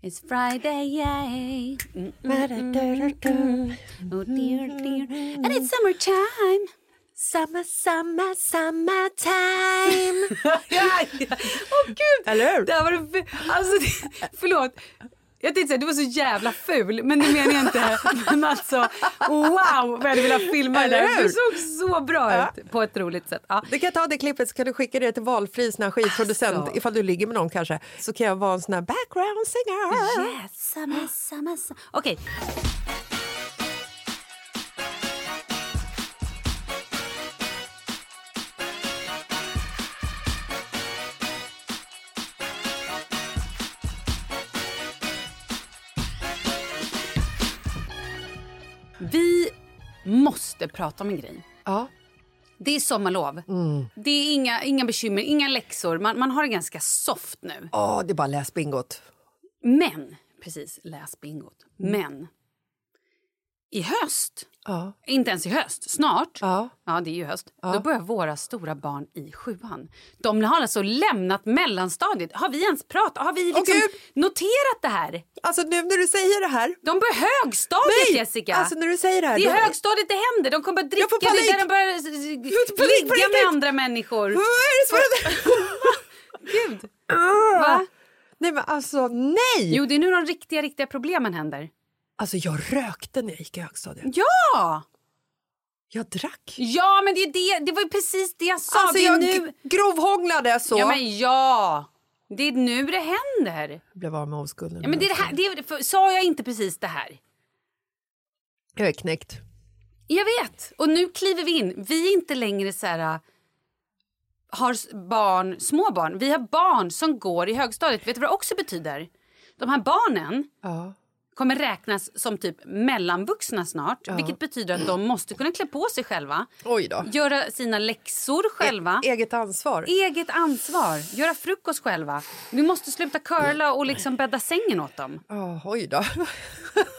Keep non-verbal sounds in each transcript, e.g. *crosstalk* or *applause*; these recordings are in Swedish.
It's Friday, yay. Mm, mm. Oh, dear, dear. And it's summertime. Summer, summer, summertime! Åh *laughs* gud! Eller hur? Det här var det, alltså, förlåt. Jag tänkte säga du var så jävla ful, men det menar jag inte. *laughs* Men alltså, wow vad jag hade velat filma det där. Du såg så bra ut på ett roligt sätt. Ja. Du kan ta det klippet så kan du skicka det till valfri sån här skivproducent Alltså. ifall du ligger med någon kanske. Så kan jag vara en sån här background singer. Yes, summer, summer, summer. Okej. Vi måste prata om en grej. Ja. Det är sommarlov. Det är inga, inga bekymmer, inga läxor. Man, man har det ganska soft nu. Åh, det är bara läs bingot. Men, precis, läs bingot. Men, i höst, Ja. inte ens i höst, snart, Ja. ja det är ju höst, då börjar våra stora barn i sjuan. De har alltså lämnat mellanstadiet. Har vi ens pratat? Har vi liksom noterat det här? Alltså nu när du säger det här. De börjar högstadiet, Nej! Jessica! Alltså när du säger det här. det är då- högstadiet det händer. De kommer börja dricka, Jag får är där panik! de börjar panik ligga med riktigt! andra människor. Vad är det som *laughs* Gud! Va? Nej men alltså nej! Jo, det är nu de riktiga, riktiga problemen händer. Alltså jag rökte när jag gick i högstadiet. Ja! Jag drack. Ja, men det, det, det var ju precis det jag sa. Alltså det jag nu... grovhånglade så. Ja, men ja! Det är nu det händer. Jag blev av med oskulden. Ja, men det är det här, det för, sa jag inte precis det här? Jag är knäckt. Jag vet. Och nu kliver vi in. Vi är inte längre så här... äh, Har barn, små barn. Vi har barn som går i högstadiet. Vet du vad det också betyder? De här barnen Ja. Kommer räknas som typ mellanvuxna snart. Vilket betyder att de måste kunna klä på sig själva. Göra sina läxor själva. E- eget ansvar. Eget ansvar. Göra frukost själva. Vi måste sluta curla och liksom bädda sängen åt dem. Ja, oj då. *laughs*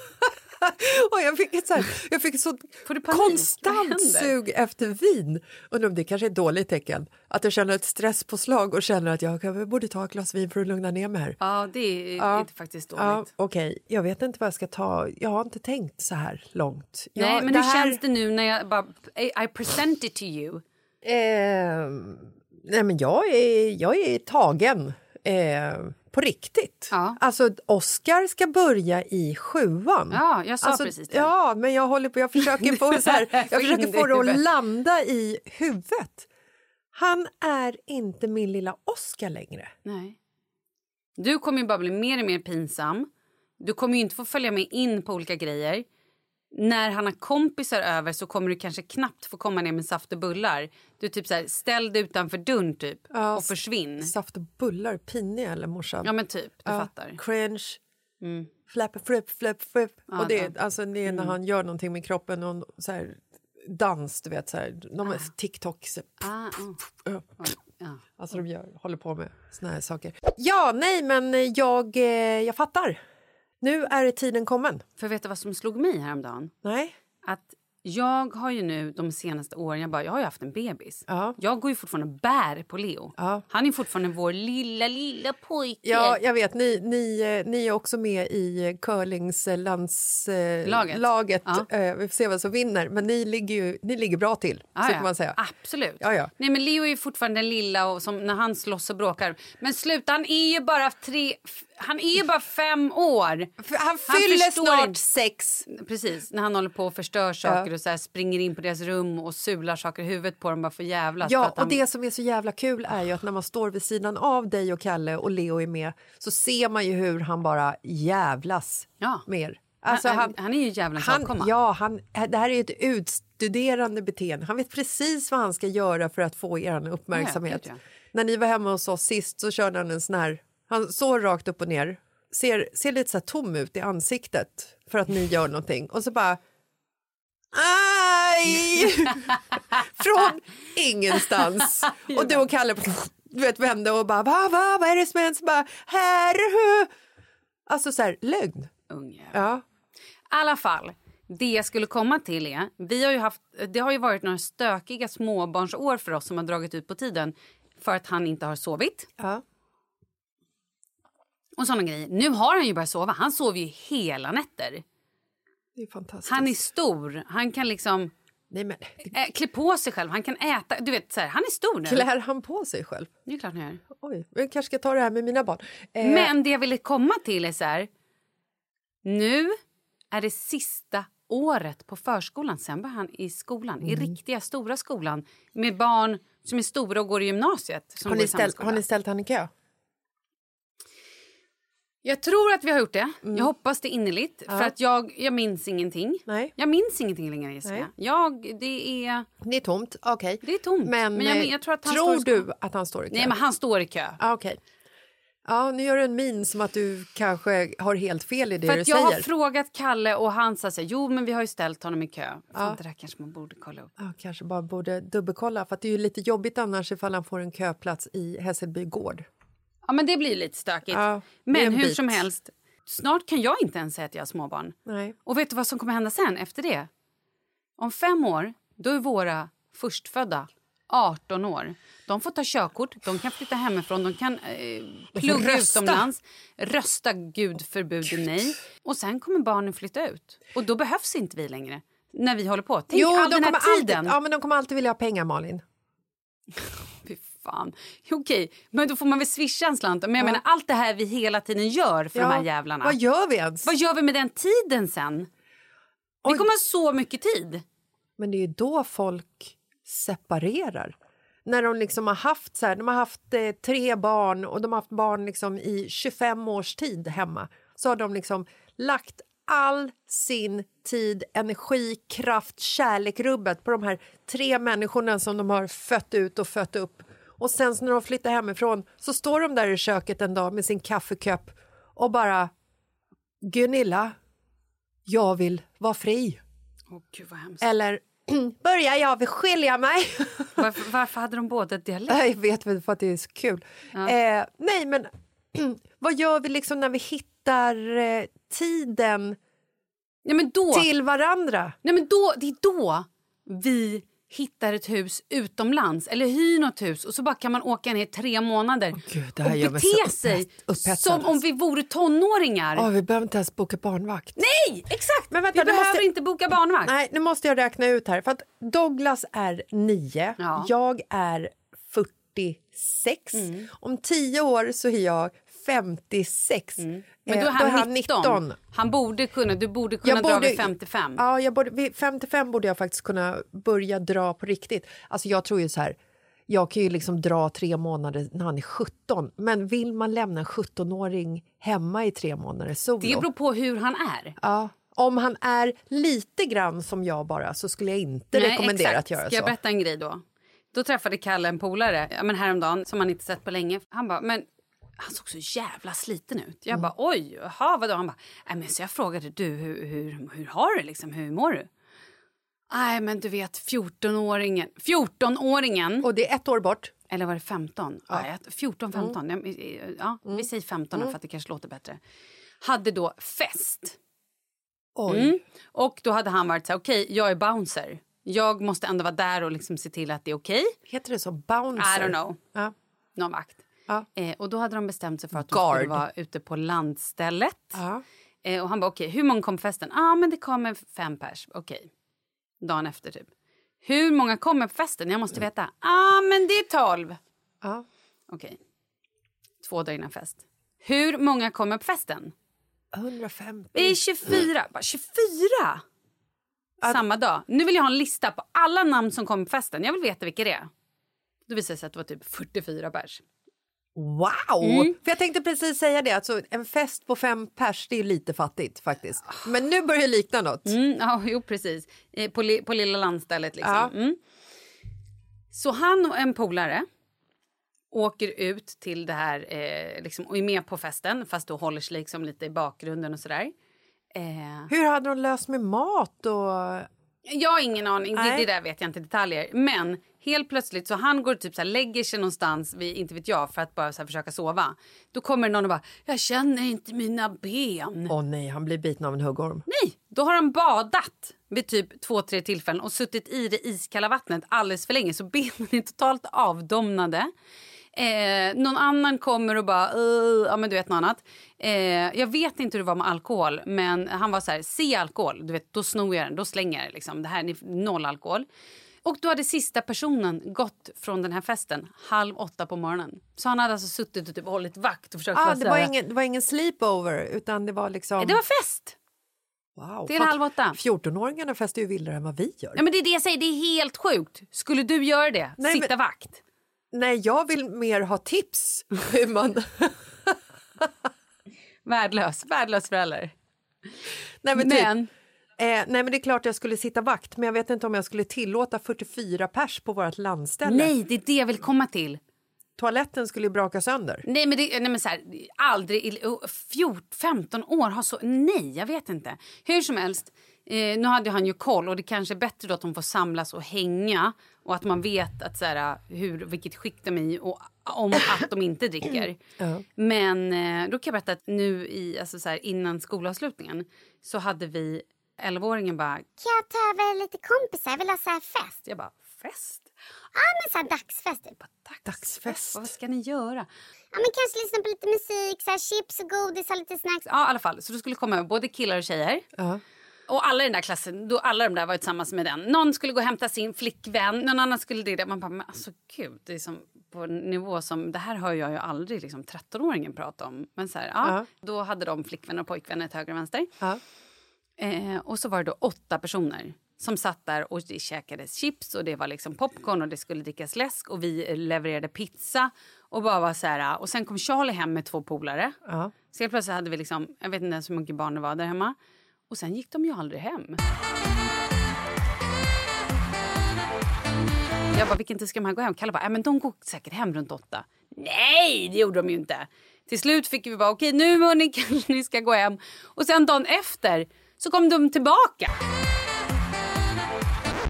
*laughs* och jag fick ett så, här, jag fick ett så Får du panik? Vad konstant sug efter vin. Undrar om det kanske är ett dåligt tecken. Att jag känner ett stresspåslag och känner att jag borde ta ett glas vin för att lugna ner mig här. Ja, det är Ja. inte faktiskt dåligt. Ja, Okej, jag vet inte vad jag ska ta. Jag har inte tänkt så här långt. Nej, jag, men det hur här, känns det nu när jag bara... I, I present it to you. Ehm, nej, men jag är, jag är tagen. Eh, på riktigt. Ja. Alltså, Oscar ska börja i sjuan. Ja, jag sa alltså, precis det. Ja, men jag håller på, jag försöker få, så här, *laughs* jag försöker få det att landa i huvudet. Han är inte min lilla Oscar längre. Nej. Du kommer ju bara bli mer och mer pinsam. Du kommer inte få följa med in på olika grejer. När han har kompisar över så kommer du kanske knappt få komma ner med saft och bullar. Du typ så här, ställ dig utanför dörren typ Ja, och försvinn. Saft och bullar, piniga eller morsan? Ja men typ, du Ja, fattar. Cringe. Mm. Flap, flip, flip, flip. Ja, och det, är- alltså, det är när han gör någonting med kroppen och så här, dans, du vet, så här, de är TikTok. Så, Ah, ah, ja. ja. Alltså de gör, håller på med såna här saker. Ja, nej, men jag, eh, jag fattar. Nu är tiden kommen. För vet du vad som slog mig häromdagen? Nej? Att jag har ju nu de senaste åren, jag, bara, jag har ju haft en bebis. Ja. Jag går ju fortfarande och bär på Leo. Ja. Han är fortfarande vår lilla, lilla pojke. Ja, jag vet. Ni, ni, eh, ni är också med i curlingslandslaget. Eh, Laget. laget. Ja. Eh, vi får se vem som vinner. Men ni ligger, ju, ni ligger bra till, Ja, så kan man säga. Absolut. Ja, ja. Nej, men Leo är ju fortfarande den lilla och som när han slåss och bråkar. Men sluta, han är ju bara tre... Han är ju bara fem år. För Han Han fyller förstår snart inte- sex. Precis, när han håller på och förstör saker Ja. och så springer in på deras rum och sular saker i huvudet på dem bara för jävlas. för Ja, att han... och det som är så jävla kul är ju att när man står vid sidan av dig och Kalle och Leo är med så ser man ju hur han bara jävlas Ja. mer. han, Alltså, han, han är ju djävulens han, avkomma. ja, han, det här är ett utstuderande beteende. Han vet precis vad han ska göra för att få er uppmärksamhet. Ja. När ni var hemma hos oss sist så körde han en sån här... Han såg rakt upp och ner, ser, ser lite så tom ut i ansiktet för att ni gör någonting och så bara... Aj! *laughs* Från ingenstans. *laughs* Och du och Kalle du vet, vände och bara va, va, vad är det som händer? Bara, här, hu. Alltså så här, lögn. Unge. Ja. I alla fall, det jag skulle komma till är... Vi har ju haft, det har ju varit några stökiga småbarnsår för oss som har dragit ut på tiden för att han inte har sovit. ja. Och såna grejer. Nu har han ju börjat sova. Han sover ju hela nätter. Det är fantastiskt. Han är stor. Han kan liksom Nej, men, äh, klä på sig själv. Han kan äta. Du vet, så här, han är stor nu. klär han på sig själv? Det är klart han gör. Oj, jag kanske ska ta det här med mina barn. Eh, Men det jag ville komma till är så här. Nu är det sista året på förskolan. Sen börjar han i skolan. Mm. I riktiga stora skolan. Med barn som är stora och går i gymnasiet. Har, ni ställt, har ni ställt han i kö? Jag tror att vi har gjort det. Mm. Jag hoppas det innerligt. För att jag, jag minns ingenting. Nej. Jag minns ingenting längre, Jessica. Jag, det är... Det är tomt, okej. Det är tomt. Men, Men jag- jag tror att han tror står du att han står i kö? Nej, men han står i kö. ah, okej. Ja, nu gör du en min som att du kanske har helt fel i det För du jag säger. har frågat Kalle och han sa så här, jo men vi har ju ställt honom i kö. Fan, det där kanske man borde kolla upp. Ja, kanske bara borde dubbelkolla, för det är ju lite jobbigt annars ifall han får en köplats i Hässelby gård. Ja men det blir lite stökigt. Ja, men en hur bit. som helst, snart kan jag inte ens säga att jag har småbarn. Nej. Och vet du vad som kommer hända sen efter det? Om fem år, då är våra förstfödda 18 år. De får ta körkort, de kan flytta hemifrån, de kan eh, plugga rösta. utomlands, rösta gud förbjude nej. Och sen kommer barnen flytta ut. Och då behövs inte vi längre. När vi håller på. Tänk all de den här tiden. Alltid, ja, men de kommer alltid vilja ha pengar, Malin. *laughs* Fy fan. Okej, men då får man väl swisha en slant. Men jag menar allt det här vi hela tiden gör för de här jävlarna. Vad gör vi ens? Vad gör vi med den tiden sen? Vi Oj. kommer ha så mycket tid. Men det är ju då folk separerar. När de liksom har haft så här, de har haft eh, tre barn och de har haft barn liksom i 25 års tid hemma. Så har de liksom lagt all sin tid, energi, kraft, kärlek, rubbet på de här tre människorna som de har fött ut och fött upp. Och sen när de flyttar hemifrån så står de där i köket en dag med sin kaffekopp och bara Gunilla, jag vill vara fri. Åh gud. Eller *clears throat* börjar jag vill skilja mig. *laughs* Varför, varför hade de båda dialekt? Jag vet väl för att det är så kul. Eh, nej, men *clears throat* vad gör vi liksom när vi hittar eh, tiden Nej men då, till varandra? nej, men då, det är då vi hittar ett hus utomlands eller hyr något hus och så bara kan man åka ner tre månader Gud, det här gör och bete sig som om vi vore tonåringar. Åh, vi behöver inte ens boka barnvakt. Nej, exakt! Men vänta, vi behöver måste- inte boka barnvakt. Nej, nu måste jag räkna ut här. För att Douglas är 9, Ja. jag är 46. Mm. Om 10 år så är jag 56. Men Eh, då är han, 19. Han borde kunna, du borde kunna dra vid 55. Ja, jag borde, vid 55 borde jag faktiskt kunna börja dra på riktigt. Alltså jag tror ju så här, jag kan ju liksom dra tre månader när han är 17. Men vill man lämna en 17-åring hemma i tre månader solo? Det beror på hur han är. ja, om han är lite grann som jag bara så skulle jag inte Nej, rekommendera exakt. att göra Ska jag så. berätta en grej då? Då träffade Kalle en polare ja, men häromdagen som han inte sett på länge. Han bara, men han såg så jävla sliten ut. Jag bara, oj, jaha, vadå? Han bara, nej men så jag frågade, du, hur, hur, hur har du liksom, hur mår du? Nej men du vet 14-åringen, 14-åringen, Och det är ett år bort. eller var det 15? Ja. jag- 14, 15, ja, ja, vi säger 15 för att det kanske låter bättre. Hade då fest. Oj. Mm. Och då hade han varit så här, okej, jag är bouncer. Jag måste ändå vara där och liksom se till att det är okej. Heter det så? Bouncer? I don't know. Ja. Någon vakt. Ja. Eh, och då hade de bestämt sig för att de Guard. skulle vara ute på landstället. Ja. Eh, och han bara, okej, hur många kom på festen? Ja, ah, men det kommer fem pers. Okej. Dagen efter typ. Hur många kommer på festen? Jag måste veta. Ja, ah, men det är tolv. Ja. Okej. Två dagar innan fest. Hur många kommer på festen? 150. Vi är 24. Bara 24? Samma dag. Nu vill jag ha en lista på alla namn som kommer på festen. Jag vill veta vilka det är. Då visade det sig att det var typ 44 pers. Wow! Mm. För jag tänkte precis säga det, alltså, en fest på fem pers det är lite fattigt faktiskt. Men nu börjar det likna något. Mm, ja, *laughs* jo, precis. Eh, På, li, på lilla landstället liksom. Ja. Mm. Så han och en polare åker ut till det här eh, liksom, och är med på festen fast då håller sig liksom lite i bakgrunden och sådär. Eh, Hur hade de löst med mat och... Jag har ingen aning, det, det där vet jag inte detaljer. Men helt plötsligt så han går typ så här, lägger sig någonstans, vid, inte vet jag, för att bara så här, försöka sova. Då kommer någon och bara, jag känner inte mina ben. Åh nej, han blir biten av en huggorm. Nej, då har han badat vid typ två, tre tillfällen och suttit i det iskalla vattnet alldeles för länge så benen är totalt avdomnade. Eh, någon annan kommer och bara, "Ugh", ja men du vet något annat. Eh, jag vet inte hur det var med alkohol men han var så här, se alkohol, du vet då snor jag den, då slänger jag liksom. Det här är noll alkohol. Och då hade sista personen gått från den här festen halv åtta på morgonen. Så han hade alltså suttit och typ hållit vakt och försökt Ah, det, var ingen, det var ingen sleepover utan det var liksom... Det var fest! wow, till halv åtta. 14-åringarna festar ju vildare än vad vi gör. Ja, men det är det jag säger, det är helt sjukt. Skulle du göra det? Nej, Sitta men- vakt? Nej, jag vill mer ha tips hur man... Värdelös, värdelös förälder. nej, men, typ, Men, eh, nej, men det är klart jag skulle sitta vakt men jag vet inte om jag skulle tillåta 44 pers på vårt landställe. nej, det är det jag vill komma till. Toaletten skulle ju braka sönder. Nej men, det, nej, men så här, aldrig, i- oh, 14, 15 år har så, nej jag vet inte. Hur som helst, eh, nu hade han ju koll och det kanske är bättre då att de får samlas och hänga och att man vet att så här, hur, vilket skick de är i och om att de inte dricker. *clears throat* Men eh, då kan jag berätta att nu i, alltså så här, innan skolavslutningen så hade vi 11-åringen bara, Kan jag ta över lite kompisar? Jag vill ha så här fest. jag bara fest? Ja, men så här dagsfest. typ. Dagsfest. Vad ska ni göra? Ja, men kanske lyssna på lite musik, så här chips och godis och lite snacks. Ja, i alla fall. Så det skulle komma både killar och tjejer. Ja. Och alla i den där klassen, då alla de där var tillsammans med den. Någon skulle gå och hämta sin flickvän, någon annan skulle det. Man bara, men alltså gud, det är som på en nivå som, det här hör jag ju aldrig liksom 13-åringen prata om. Men så här, ja, Ja. då hade de flickvänner och pojkvänner till höger och vänster. Ja. Eh, och så var det då åtta personer som satt där och det käkades chips och det var liksom popcorn och det skulle drickas läsk och vi levererade pizza och bara var så här. Och sen kom Charlie hem med två polare. Ja. Så helt plötsligt hade vi liksom, jag vet inte ens hur många barn det var där hemma. Och sen gick de ju aldrig hem. Jag bara, vilken tid ska de här gå hem? Kalle bara, äh, men de går säkert hem runt åtta. Nej, det gjorde de ju inte. Till slut fick vi bara, okej nu hörni *laughs* kanske ni ska gå hem. Och sen dagen efter så kom de tillbaka.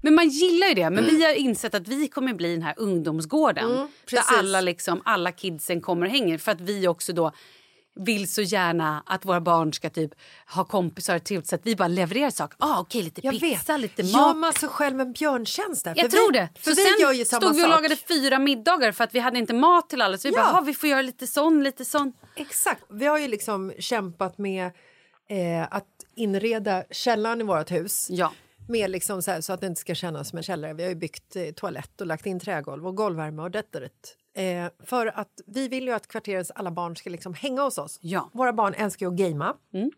Men man gillar ju det. Men vi har insett att vi kommer bli den här ungdomsgården. där precis. alla, liksom, alla kidsen kommer och hänger. För att vi också då vill så gärna att våra barn ska typ ha kompisar och trevligt så att vi bara levererar saker. Ah, okej, lite Jag pizza, vet. lite Gör mat. man sig själv en björntjänst där? Jag För tror vi, det. För så vi sen gör ju samma stod vi och sak. lagade fyra middagar för att vi hade inte mat till alla. Så vi Ja. bara, "Ah, vi får göra lite sån, lite sån. Exakt. Vi har ju liksom kämpat med eh, att inreda källaren i vårt hus. Ja. Med liksom så, här, så att det inte ska kännas som en källare. Vi har ju byggt eh, toalett och lagt in trägolv och golvvärme och detta och det. Eh, för att vi vill ju att kvarterets alla barn ska liksom hänga hos oss. Ja. Våra barn älskar ju att gamea. Mm.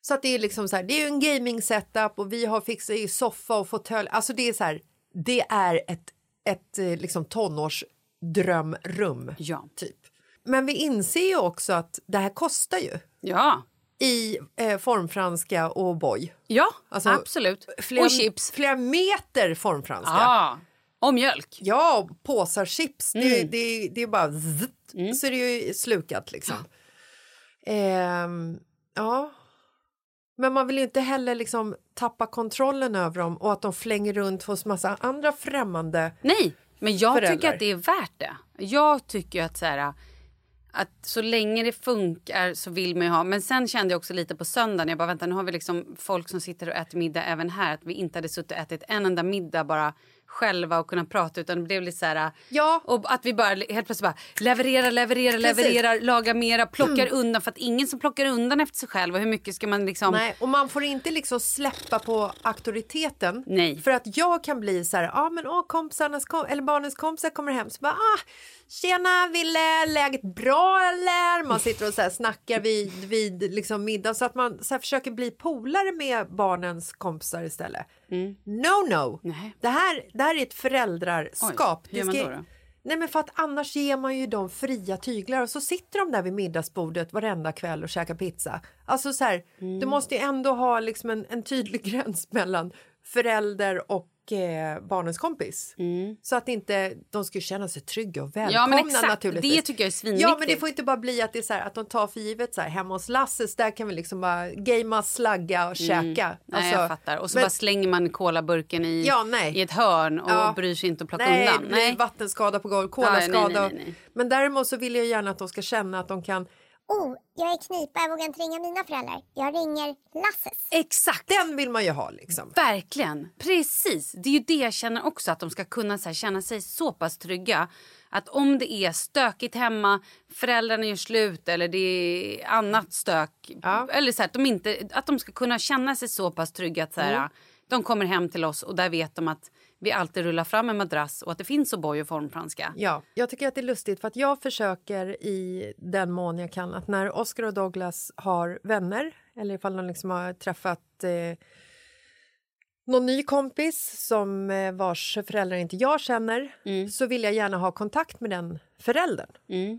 Så att det är liksom så här, det är ju en gaming setup och vi har fixat i soffa och fåtölj. Alltså det är så här, det är ett, ett eh, liksom tonårsdrömrum. Ja. Typ. Men vi inser ju också att det här kostar ju Ja. i eh, formfranska och boy. Ja, Alltså, absolut. Flera, och chips. Flera meter formfranska. Ja. Och mjölk. Ja, och påsar chips. Det, Mm. det, det är bara zzzt, så är det ju slukat liksom. Ehm, ja. Men man vill ju inte heller liksom tappa kontrollen över dem och att de flänger runt hos massa andra främmande. Nej, men jag Föräldrar. tycker att det är värt det. Jag tycker att så här, att så länge det funkar så vill man ju ha. Men sen kände jag också lite på söndagen, jag bara vänta nu har vi liksom folk som sitter och äter middag även här. Att vi inte hade suttit och ätit en enda middag bara själva och kunnat prata utan det blev lite så här. Ja. Och att vi bara helt plötsligt bara levererar, levererar. Mm. levererar, lagar mera, plockar undan. För att ingen som plockar undan efter sig själv och hur mycket ska man liksom. Nej, och man får inte liksom släppa på auktoriteten. Nej. För att jag kan bli så här, ja ah, men åh, kompisarnas kom eller barnens kompisar kommer hem så bara ah, tjena Ville, läget bra eller? Man sitter och så här snackar vid, vid liksom middag så att man så försöker bli polare med barnens kompisar istället. No, no. Nej. Det här, det här är ett föräldraskap. Oj, hur då då? Nej men för att annars ger man ju dem fria tyglar och så sitter de där vid middagsbordet varenda kväll och käkar pizza. Alltså så här, Mm. du måste ju ändå ha liksom en, en tydlig *laughs* gräns mellan förälder och eh, barnens kompis. Så att inte de ska känna sig trygga och välkomna Mm. Ja, men exakt. Det tycker jag är Ja men det svinviktigt. får inte bara bli att det är så här att de tar för givet så här hemma hos Lasses där kan vi liksom bara gamea, slagga och käka. Nej, Alltså, jag fattar. Och så men- bara slänger man colaburken i, Ja, nej. i ett hörn och Ja. bryr sig inte att plocka Nej, undan. blir vattenskada på golv, Ja, nej, kolaskada. nej, nej, nej. Men däremot så vill jag gärna att de ska känna att de kan Oh, jag är knipa, jag vågar inte ringa mina föräldrar. Jag ringer Lasses. Exakt! Den vill man ju ha liksom. Verkligen. Precis. Det är ju det jag känner också. Att de ska kunna så här, känna sig så pass trygga. Att om det är stökigt hemma, föräldrarna gör slut eller det är annat stök. Ja. Eller så här, att, de inte, att de ska kunna känna sig så pass trygga att så här, Mm. de kommer hem till oss och där vet de att vi alltid rullar fram en madrass och att det finns O'boy och formfranska. Ja, jag tycker att det är lustigt för att jag försöker i den mån jag kan att när Oscar och Douglas har vänner eller ifall de liksom har träffat eh, någon ny kompis som eh, vars föräldrar inte jag känner så vill jag gärna ha kontakt med den föräldern.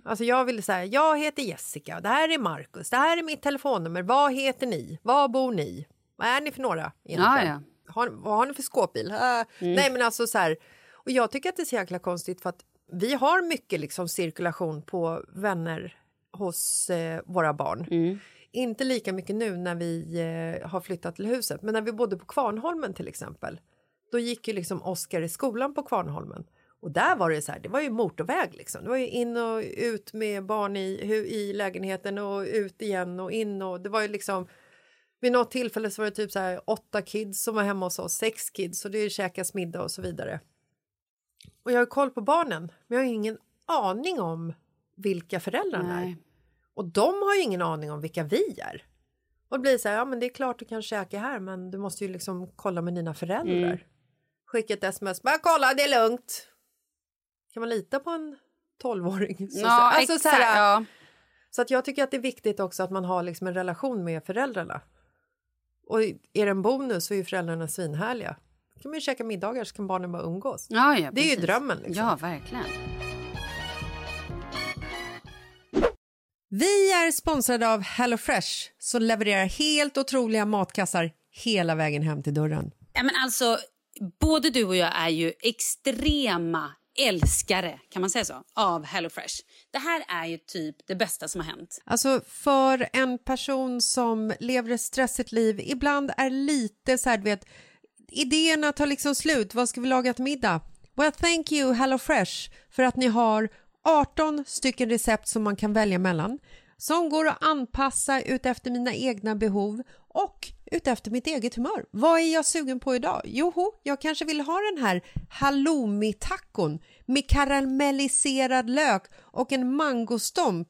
Alltså jag vill säga, jag heter Jessica, det här är Markus, det här är mitt telefonnummer, vad heter ni, var bor ni, vad är ni för några egentligen? Ja, Har, vad har ni för skåpbil? Äh, Nej men alltså så här, och jag tycker att det är så jäkla konstigt för att vi har mycket liksom cirkulation på vänner hos eh, våra barn. Inte lika mycket nu när vi eh, har flyttat till huset, men när vi bodde på Kvarnholmen till exempel. Då gick ju liksom Oskar i skolan på Kvarnholmen. Och där var det så här, det var ju motorväg liksom. Det var ju in och ut med barn i, i lägenheten och ut igen och in och det var ju liksom vid något tillfälle så var det typ så här åtta kids som var hemma hos oss, sex kids och det käkas middag och så vidare. Och jag har koll på barnen, men jag har ingen aning om vilka föräldrarna är. Nej. Och de har ju ingen aning om vilka vi är. Och det blir så här, ja men det är klart du kan käka här men du måste ju liksom kolla med dina föräldrar. Mm. Skicka ett sms, bara kolla det är lugnt. Kan man lita på en tolvåring? Så- Ja, alltså, exakt. så här, ja. så att jag tycker att det är viktigt också att man har liksom en relation med föräldrarna. Och är det en bonus så är ju föräldrarna svinhärliga. Då kan man ju käka middagar så kan barnen bara umgås. Ja, ja, Det är ju drömmen, liksom. Ja, verkligen. Vi är sponsrade av HelloFresh som levererar helt otroliga matkassar hela vägen hem till dörren. Ja, men alltså, både du och jag är ju extrema älskare, kan man säga så, av HelloFresh. Det här är ju typ det bästa som har hänt. Alltså för en person som lever ett stressigt liv, ibland är lite så här, du vet, idéerna tar liksom slut, vad ska vi laga till middag? Well, thank you HelloFresh för att ni har 18 stycken recept som man kan välja mellan som går att anpassa utefter mina egna behov och utefter mitt eget humör. Vad är jag sugen på idag? Joho, jag kanske vill ha den här halloumi-tacon med karamelliserad lök och en mangostomp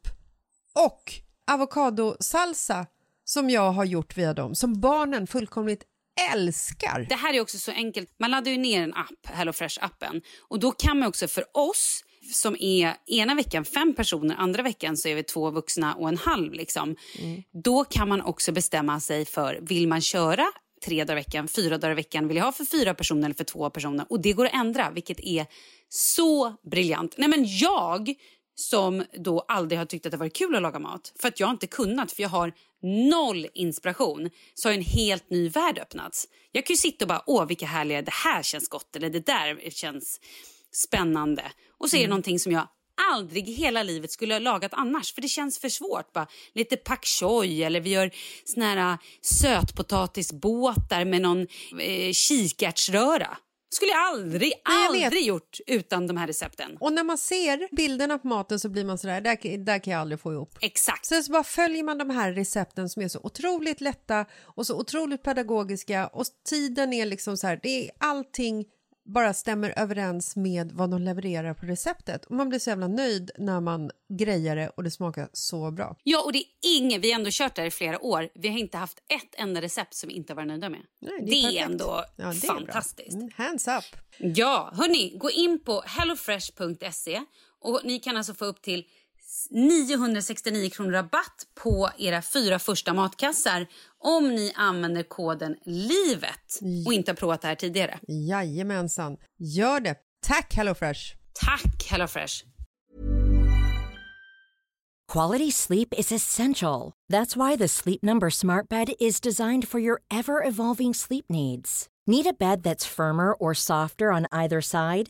och avokadosalsa som jag har gjort via dem, som barnen fullkomligt älskar. Det här är också så enkelt. Man laddar ju ner en app, HelloFresh-appen. Och då kan man också för oss som är ena veckan fem personer, andra veckan så är vi två vuxna och en halv. Liksom. Då kan man också bestämma sig för, vill man köra tre dagar i veckan, fyra dagar i veckan, vill jag ha för fyra personer eller för två personer? Och det går att ändra, vilket är så briljant. Nej men jag som då aldrig har tyckt att det varit kul att laga mat för att jag inte kunnat för jag har noll inspiration så har en helt ny värld öppnats. Jag kan ju sitta och bara åh vilka härliga, det här känns gott eller det där känns spännande. Och så är det någonting som jag aldrig i hela livet skulle ha lagat annars för det känns för svårt. Bara lite pak choi eller vi gör såna här äh, sötpotatisbåtar med någon eh, kikärtsröra. Skulle jag aldrig, Nej, jag vet. aldrig gjort utan de här recepten. Och när man ser bilderna på maten så blir man sådär, där, där kan jag aldrig få ihop. Exakt. Sen så bara följer man de här recepten som är så otroligt lätta och så otroligt pedagogiska och tiden är liksom så här, det är allting bara stämmer överens med vad de levererar på receptet och man blir så jävla nöjd när man grejar det och det smakar så bra. Ja, och det är ingen, vi har ändå kört det här i flera år. Vi har inte haft ett enda recept som vi inte varit nöjda med. Nej, det är, perfekt. ändå Ja, det är fantastiskt. Mm, hands up! Ja, hörni, gå in på hellofresh.se och ni kan alltså få upp till 969 kronor rabatt på era fyra första matkassar om ni använder koden LIVET och inte har provat det här tidigare. Jajamensan, gör det! Tack HelloFresh! Tack HelloFresh! Quality sleep is essential. That's why the Sleep Number Smart Bed is designed for your ever evolving sleep needs. Need a bed that's firmer or softer on either side?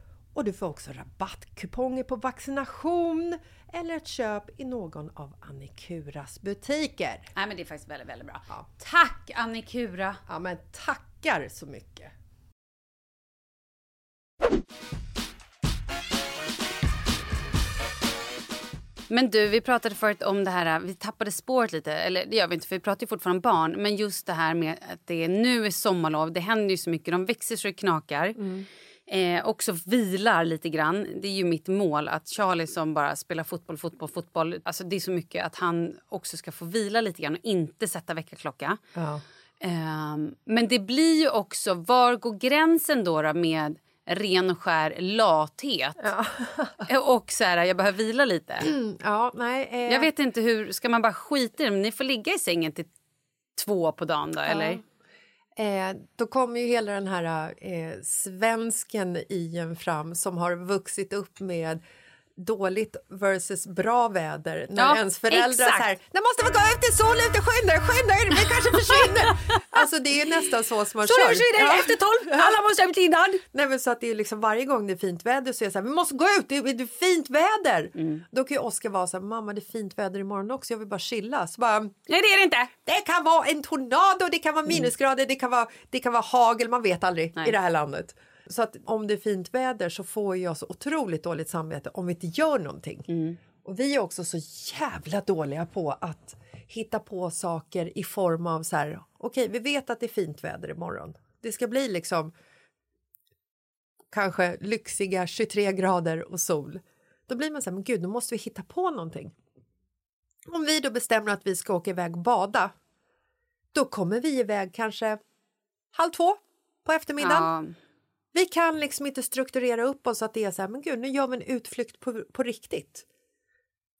och du får också rabattkuponger på vaccination eller ett köp i någon av Annikuras butiker. Nej men det är faktiskt väldigt, väldigt bra. Ja. Tack Annikura! Ja men tackar så mycket! Men du, vi pratade förut om det här, vi tappade spåret lite, eller det gör vi inte för vi pratar ju fortfarande om barn, men just det här med att det är, nu är sommarlov, det händer ju så mycket, de växer så det knakar. Eh, också vilar lite grann. Det är ju mitt mål att Charlie som bara spelar fotboll, fotboll, fotboll. Alltså det är så mycket att han också ska få vila lite grann och inte sätta väckarklocka. Ja. Ehm, men det blir ju också, var går gränsen då, då med ren och skär lathet? och så här, jag behöver vila lite. *clears throat* Ja, nej. Eh, Jag vet inte hur, ska man bara skita i det? Ni får ligga i sängen till två på dagen då, eller? Eh, då kommer ju hela den här eh, svensken i en fram som har vuxit upp med dåligt versus bra väder när Ja, ens föräldrar exakt. så här, det måste vi gå ut i sol ute, skynda er, skynda er, vi kanske försvinner. *laughs* alltså det är nästan så som man kör. Ja. tolv, alla måste ut innan. Nej, men så att det är liksom varje gång det är fint väder så är jag så här, vi måste gå ut, det är, det är fint väder. Mm. Då kan ju Oskar vara så här, mamma det är fint väder imorgon också, jag vill bara chilla. Så bara, Nej det är det inte. det kan vara en tornado, det kan vara minusgrader, det, kan vara, det kan vara hagel, man vet aldrig Nej. i det här landet. Så att om det är fint väder så får jag så otroligt dåligt samvete om vi inte gör någonting. Och vi är också så jävla dåliga på att hitta på saker i form av så här, okej vi vet att det är fint väder imorgon. Det ska bli liksom kanske lyxiga 23 grader och sol. Då blir man så här, men gud, då måste vi hitta på någonting. Om vi då bestämmer att vi ska åka iväg och bada, då kommer vi iväg kanske halv två på eftermiddagen. Ja. Vi kan liksom inte strukturera upp oss så att det är så här, men gud, nu gör vi en utflykt på, på riktigt.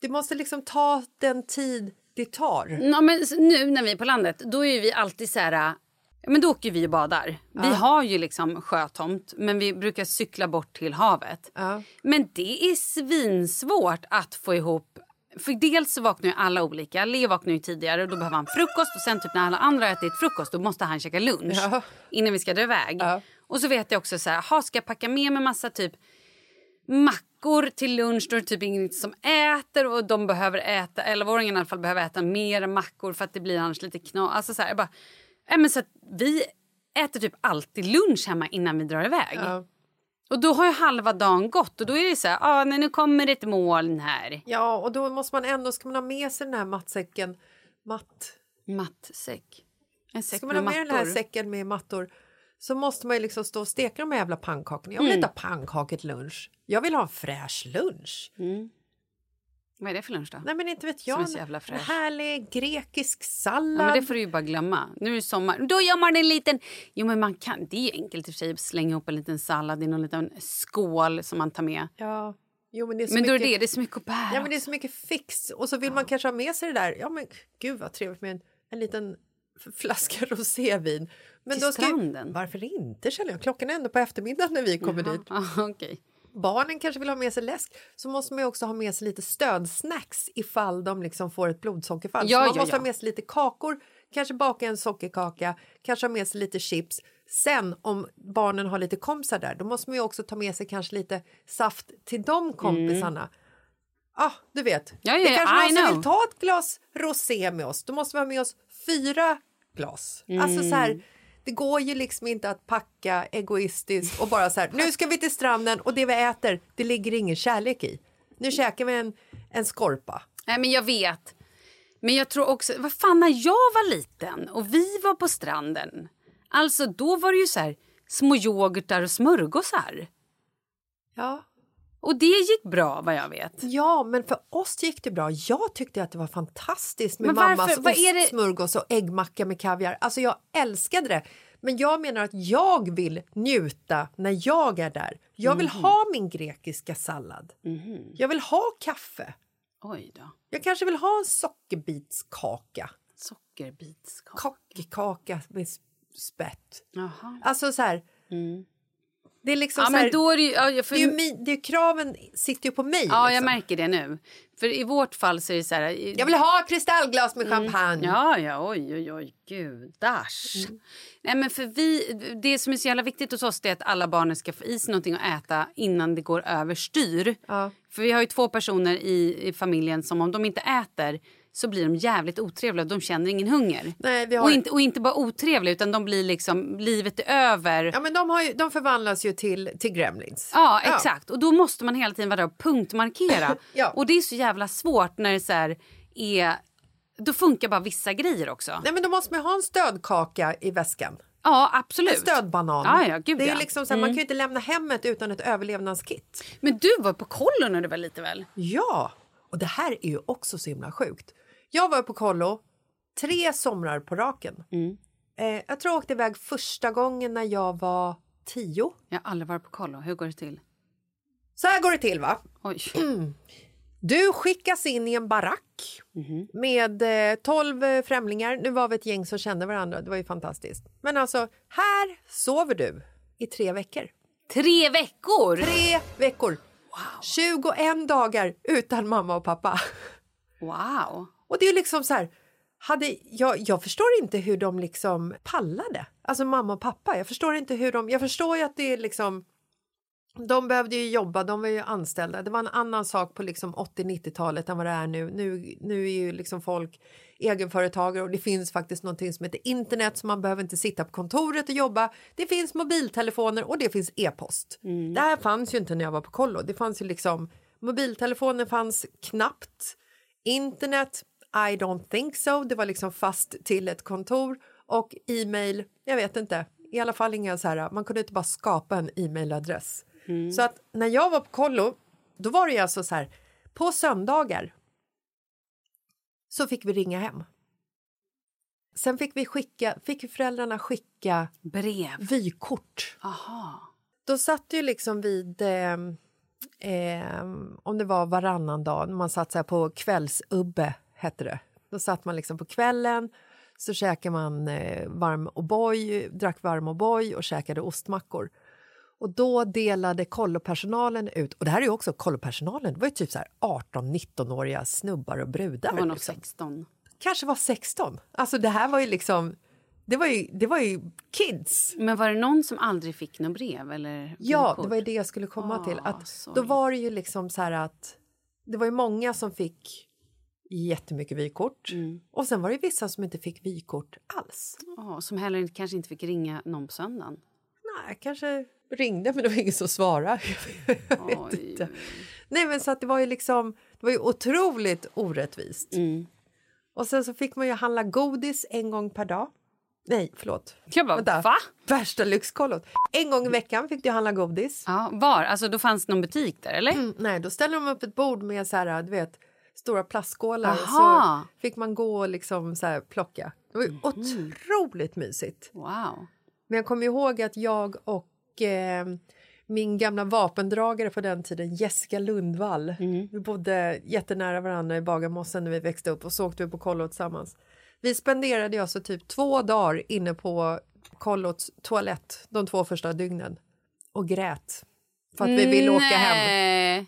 Det måste liksom ta den tid det tar. Ja, men nu när vi är på landet, då är vi alltid så här... Ja, men då åker vi och badar. Vi har ju liksom sjötomt, men vi brukar cykla bort till havet. Ja. Men det är svinsvårt att få ihop... För dels så vaknar ju alla olika. Leo vaknar ju tidigare och då behöver han frukost. Och sen typ när alla andra har ätit frukost då måste han käka lunch Ja. innan vi ska dra iväg. Och så vet jag också så här, ha, ska jag packa med mig massa typ mackor till lunch. Då är det typ ingen som äter och de behöver äta, 11-åringen i alla fall behöver äta mer mackor för att det blir annars lite knas. Alltså så här, jag bara, nej, men så att vi äter typ alltid lunch hemma innan vi drar iväg. Ja. Och då har ju halva dagen gått och då är det så här, ah, nej, nu kommer ett moln här. ja, och då måste man ändå, ska man ha med sig den här mattsäcken, matt, Mattsäck. En säck ska man ha med den här säcken med mattor så måste man ju liksom stå och steka de här jävla pannkakorna. Jag vill Mm. inte ha pannkakor till lunch. Jag vill ha en fräsch lunch. Vad är det för lunch då? Nej men inte vet Som är jag. så jävla en fräsch. härlig grekisk Ja, sallad. men det får du ju bara glömma. Nu är det sommar. Då gör man en liten... Jo, men man kan... Det är ju enkelt i och för sig att slänga ihop en liten sallad i någon liten skål som man tar med. Ja. Jo, men det är så Men då är mycket... det, det är så mycket att bära. Ja, men det är så mycket fix. Och så vill man kanske ha med sig det där. Ja, men gud vad trevligt med en, en liten flaska rosévin. Men Till då ska stranden? Varför inte, Kjell? Klockan är ändå på eftermiddagen när vi kommer dit. Ja, *laughs* okej. Barnen kanske vill ha med sig läsk. Så måste man också ha med sig lite stödsnacks ifall de liksom får ett blodsockerfall. Ja, så man ja, måste ja. ha med sig lite kakor, kanske baka en sockerkaka, kanske ha med sig lite chips. Sen om barnen har lite kompisar där, då måste man ju också ta med sig kanske lite saft till de kompisarna. Ah, du vet. Mm. Ja, ja, det kanske någon som vill ta ett glas rosé med oss. Då måste vi ha med oss fyra glas. Alltså så Mm. här, det går ju liksom inte att packa egoistiskt och bara så här, nu ska vi till stranden och det vi äter, det ligger ingen kärlek i. Nu käkar vi en, en skorpa. Nej, men jag vet. Men jag tror också... Vad fan, när jag var liten och vi var på stranden... Alltså, då var det ju så här små yoghurtar och smörgåsar. Ja. Och det gick bra, vad jag vet. Ja, men för oss gick det bra. Jag tyckte att det var fantastiskt med Men mammas ostsmörgås och äggmacka med kaviar. Alltså jag älskade det. Men jag menar att jag vill njuta när jag är där. Jag vill Mhm. ha min grekiska sallad. Jag vill ha kaffe. Oj då. Jag kanske vill ha en sockerbitskaka. Sockerbitskaka. Kaka med spett. Jaha. Alltså så här. Det är liksom Ja, så här, men då är det ju... Ja, jag- för, det är ju det är kraven sitter ju på mig. ja, jag liksom. märker det nu. För i vårt fall så är det så här... jag vill ha kristallglas med champagne. Ja, ja, oj, oj, oj, gudars. Nej, men för vi, det som är så jävla viktigt hos oss är att alla barnen ska få i sig någonting att äta innan det går överstyr. Ja. För vi har ju två personer i, i familjen som om de inte äter så blir de jävligt otrevliga de känner ingen hunger. Nej, vi har- och, inte, och inte bara otrevliga utan de blir liksom, livet är över. Ja, men de, har ju, de förvandlas ju till, till gremlins. Ja, exakt. Och då måste man hela tiden vara där och punktmarkera. *laughs* Ja. Och det är så jävla svårt när det så här är... Då funkar bara vissa grejer också. Nej, men då måste man ju ha en stödkaka i väskan. Ja, absolut. En stödbanan. Ja, ja, gud, det är ja. liksom så här, Man kan ju inte lämna hemmet utan ett överlevnadskit. Men du var på kollo när du var lite väl? Ja, och det här är ju också så himla sjukt. Jag var på kollo tre somrar på raken. Mm. Eh, jag tror jag åkte iväg första gången när jag var tio. Jag har aldrig varit på kollo. Hur går det till? Så här går det till va? Oj. *clears throat* Du skickas in i en barack Mhm. med eh, 12 eh, främlingar. Nu var vi ett gäng som kände varandra, det var ju fantastiskt. Men alltså, här sover du i tre veckor. Tre veckor! Tre veckor! 21 dagar utan mamma och pappa. *laughs* Wow. Och det är liksom så här, hade, jag, jag förstår inte hur de liksom pallade. Alltså mamma och pappa. Jag förstår inte hur de, jag förstår ju att det är liksom de behövde ju jobba, de var ju anställda. Det var en annan sak på liksom 80-90-talet än vad det är nu. nu. Nu är ju liksom folk egenföretagare och det finns faktiskt någonting som heter internet så man behöver inte sitta på kontoret och jobba. Det finns mobiltelefoner och det finns e-post. Det här fanns ju inte när jag var på kollo. Det fanns ju liksom mobiltelefoner fanns knappt. Internet, I don't think so. Det var liksom fast till ett kontor och e-mail, jag vet inte. I alla fall inga så här, man kunde inte bara skapa en e-mailadress. Så att när jag var på kollo, då var det ju alltså så här, på söndagar så fick vi ringa hem. Sen fick vi skicka, fick föräldrarna skicka Brev. vykort. Aha. Då satt ju liksom vid, eh, eh, om det var varannan dag, man satt så på kvällsubbe, hette det. Då satt man liksom på kvällen, så käkade man eh, varm O'boy, drack varm O'boy och käkade ostmackor. Och då delade kollopersonalen ut, och det här är också kollopersonalen, det var ju typ så här 18-19-åriga snubbar och brudar. Det var nog liksom. 16. Kanske var 16. Alltså det här var ju liksom, det var ju, det var ju kids. Men var det någon som aldrig fick något brev? Eller Ja, det var ju det jag skulle komma Ah, till. Att då var det ju liksom så här att det var ju många som fick jättemycket vykort Mm. och sen var det vissa som inte fick vykort alls. Ja, som heller kanske inte fick ringa någon på söndagen. Nej, kanske ringde men det var ingen som svarade. *laughs* Nej, men så att det var ju liksom, det var ju otroligt orättvist. Mm. Och sen så fick man ju handla godis en gång per dag. Nej, förlåt. Jag bara, Vänta. va? Värsta lyxkollot. En gång i veckan fick du handla godis. Ja, var? Alltså då fanns någon butik där eller? Mm, nej, då ställde de upp ett bord med så här, du vet, stora plastskålar. Aha. Så fick man gå och liksom så här plocka. Det var ju otroligt mysigt. Wow. Men jag kommer ihåg att jag och eh, min gamla vapendragare på den tiden, Jessica Lundvall, vi bodde jättenära varandra i Bagarmossen när vi växte upp och så åkte vi på kollo tillsammans. Vi spenderade alltså typ två dagar inne på kollots toalett de två första dygnen och grät för att vi ville åka hem.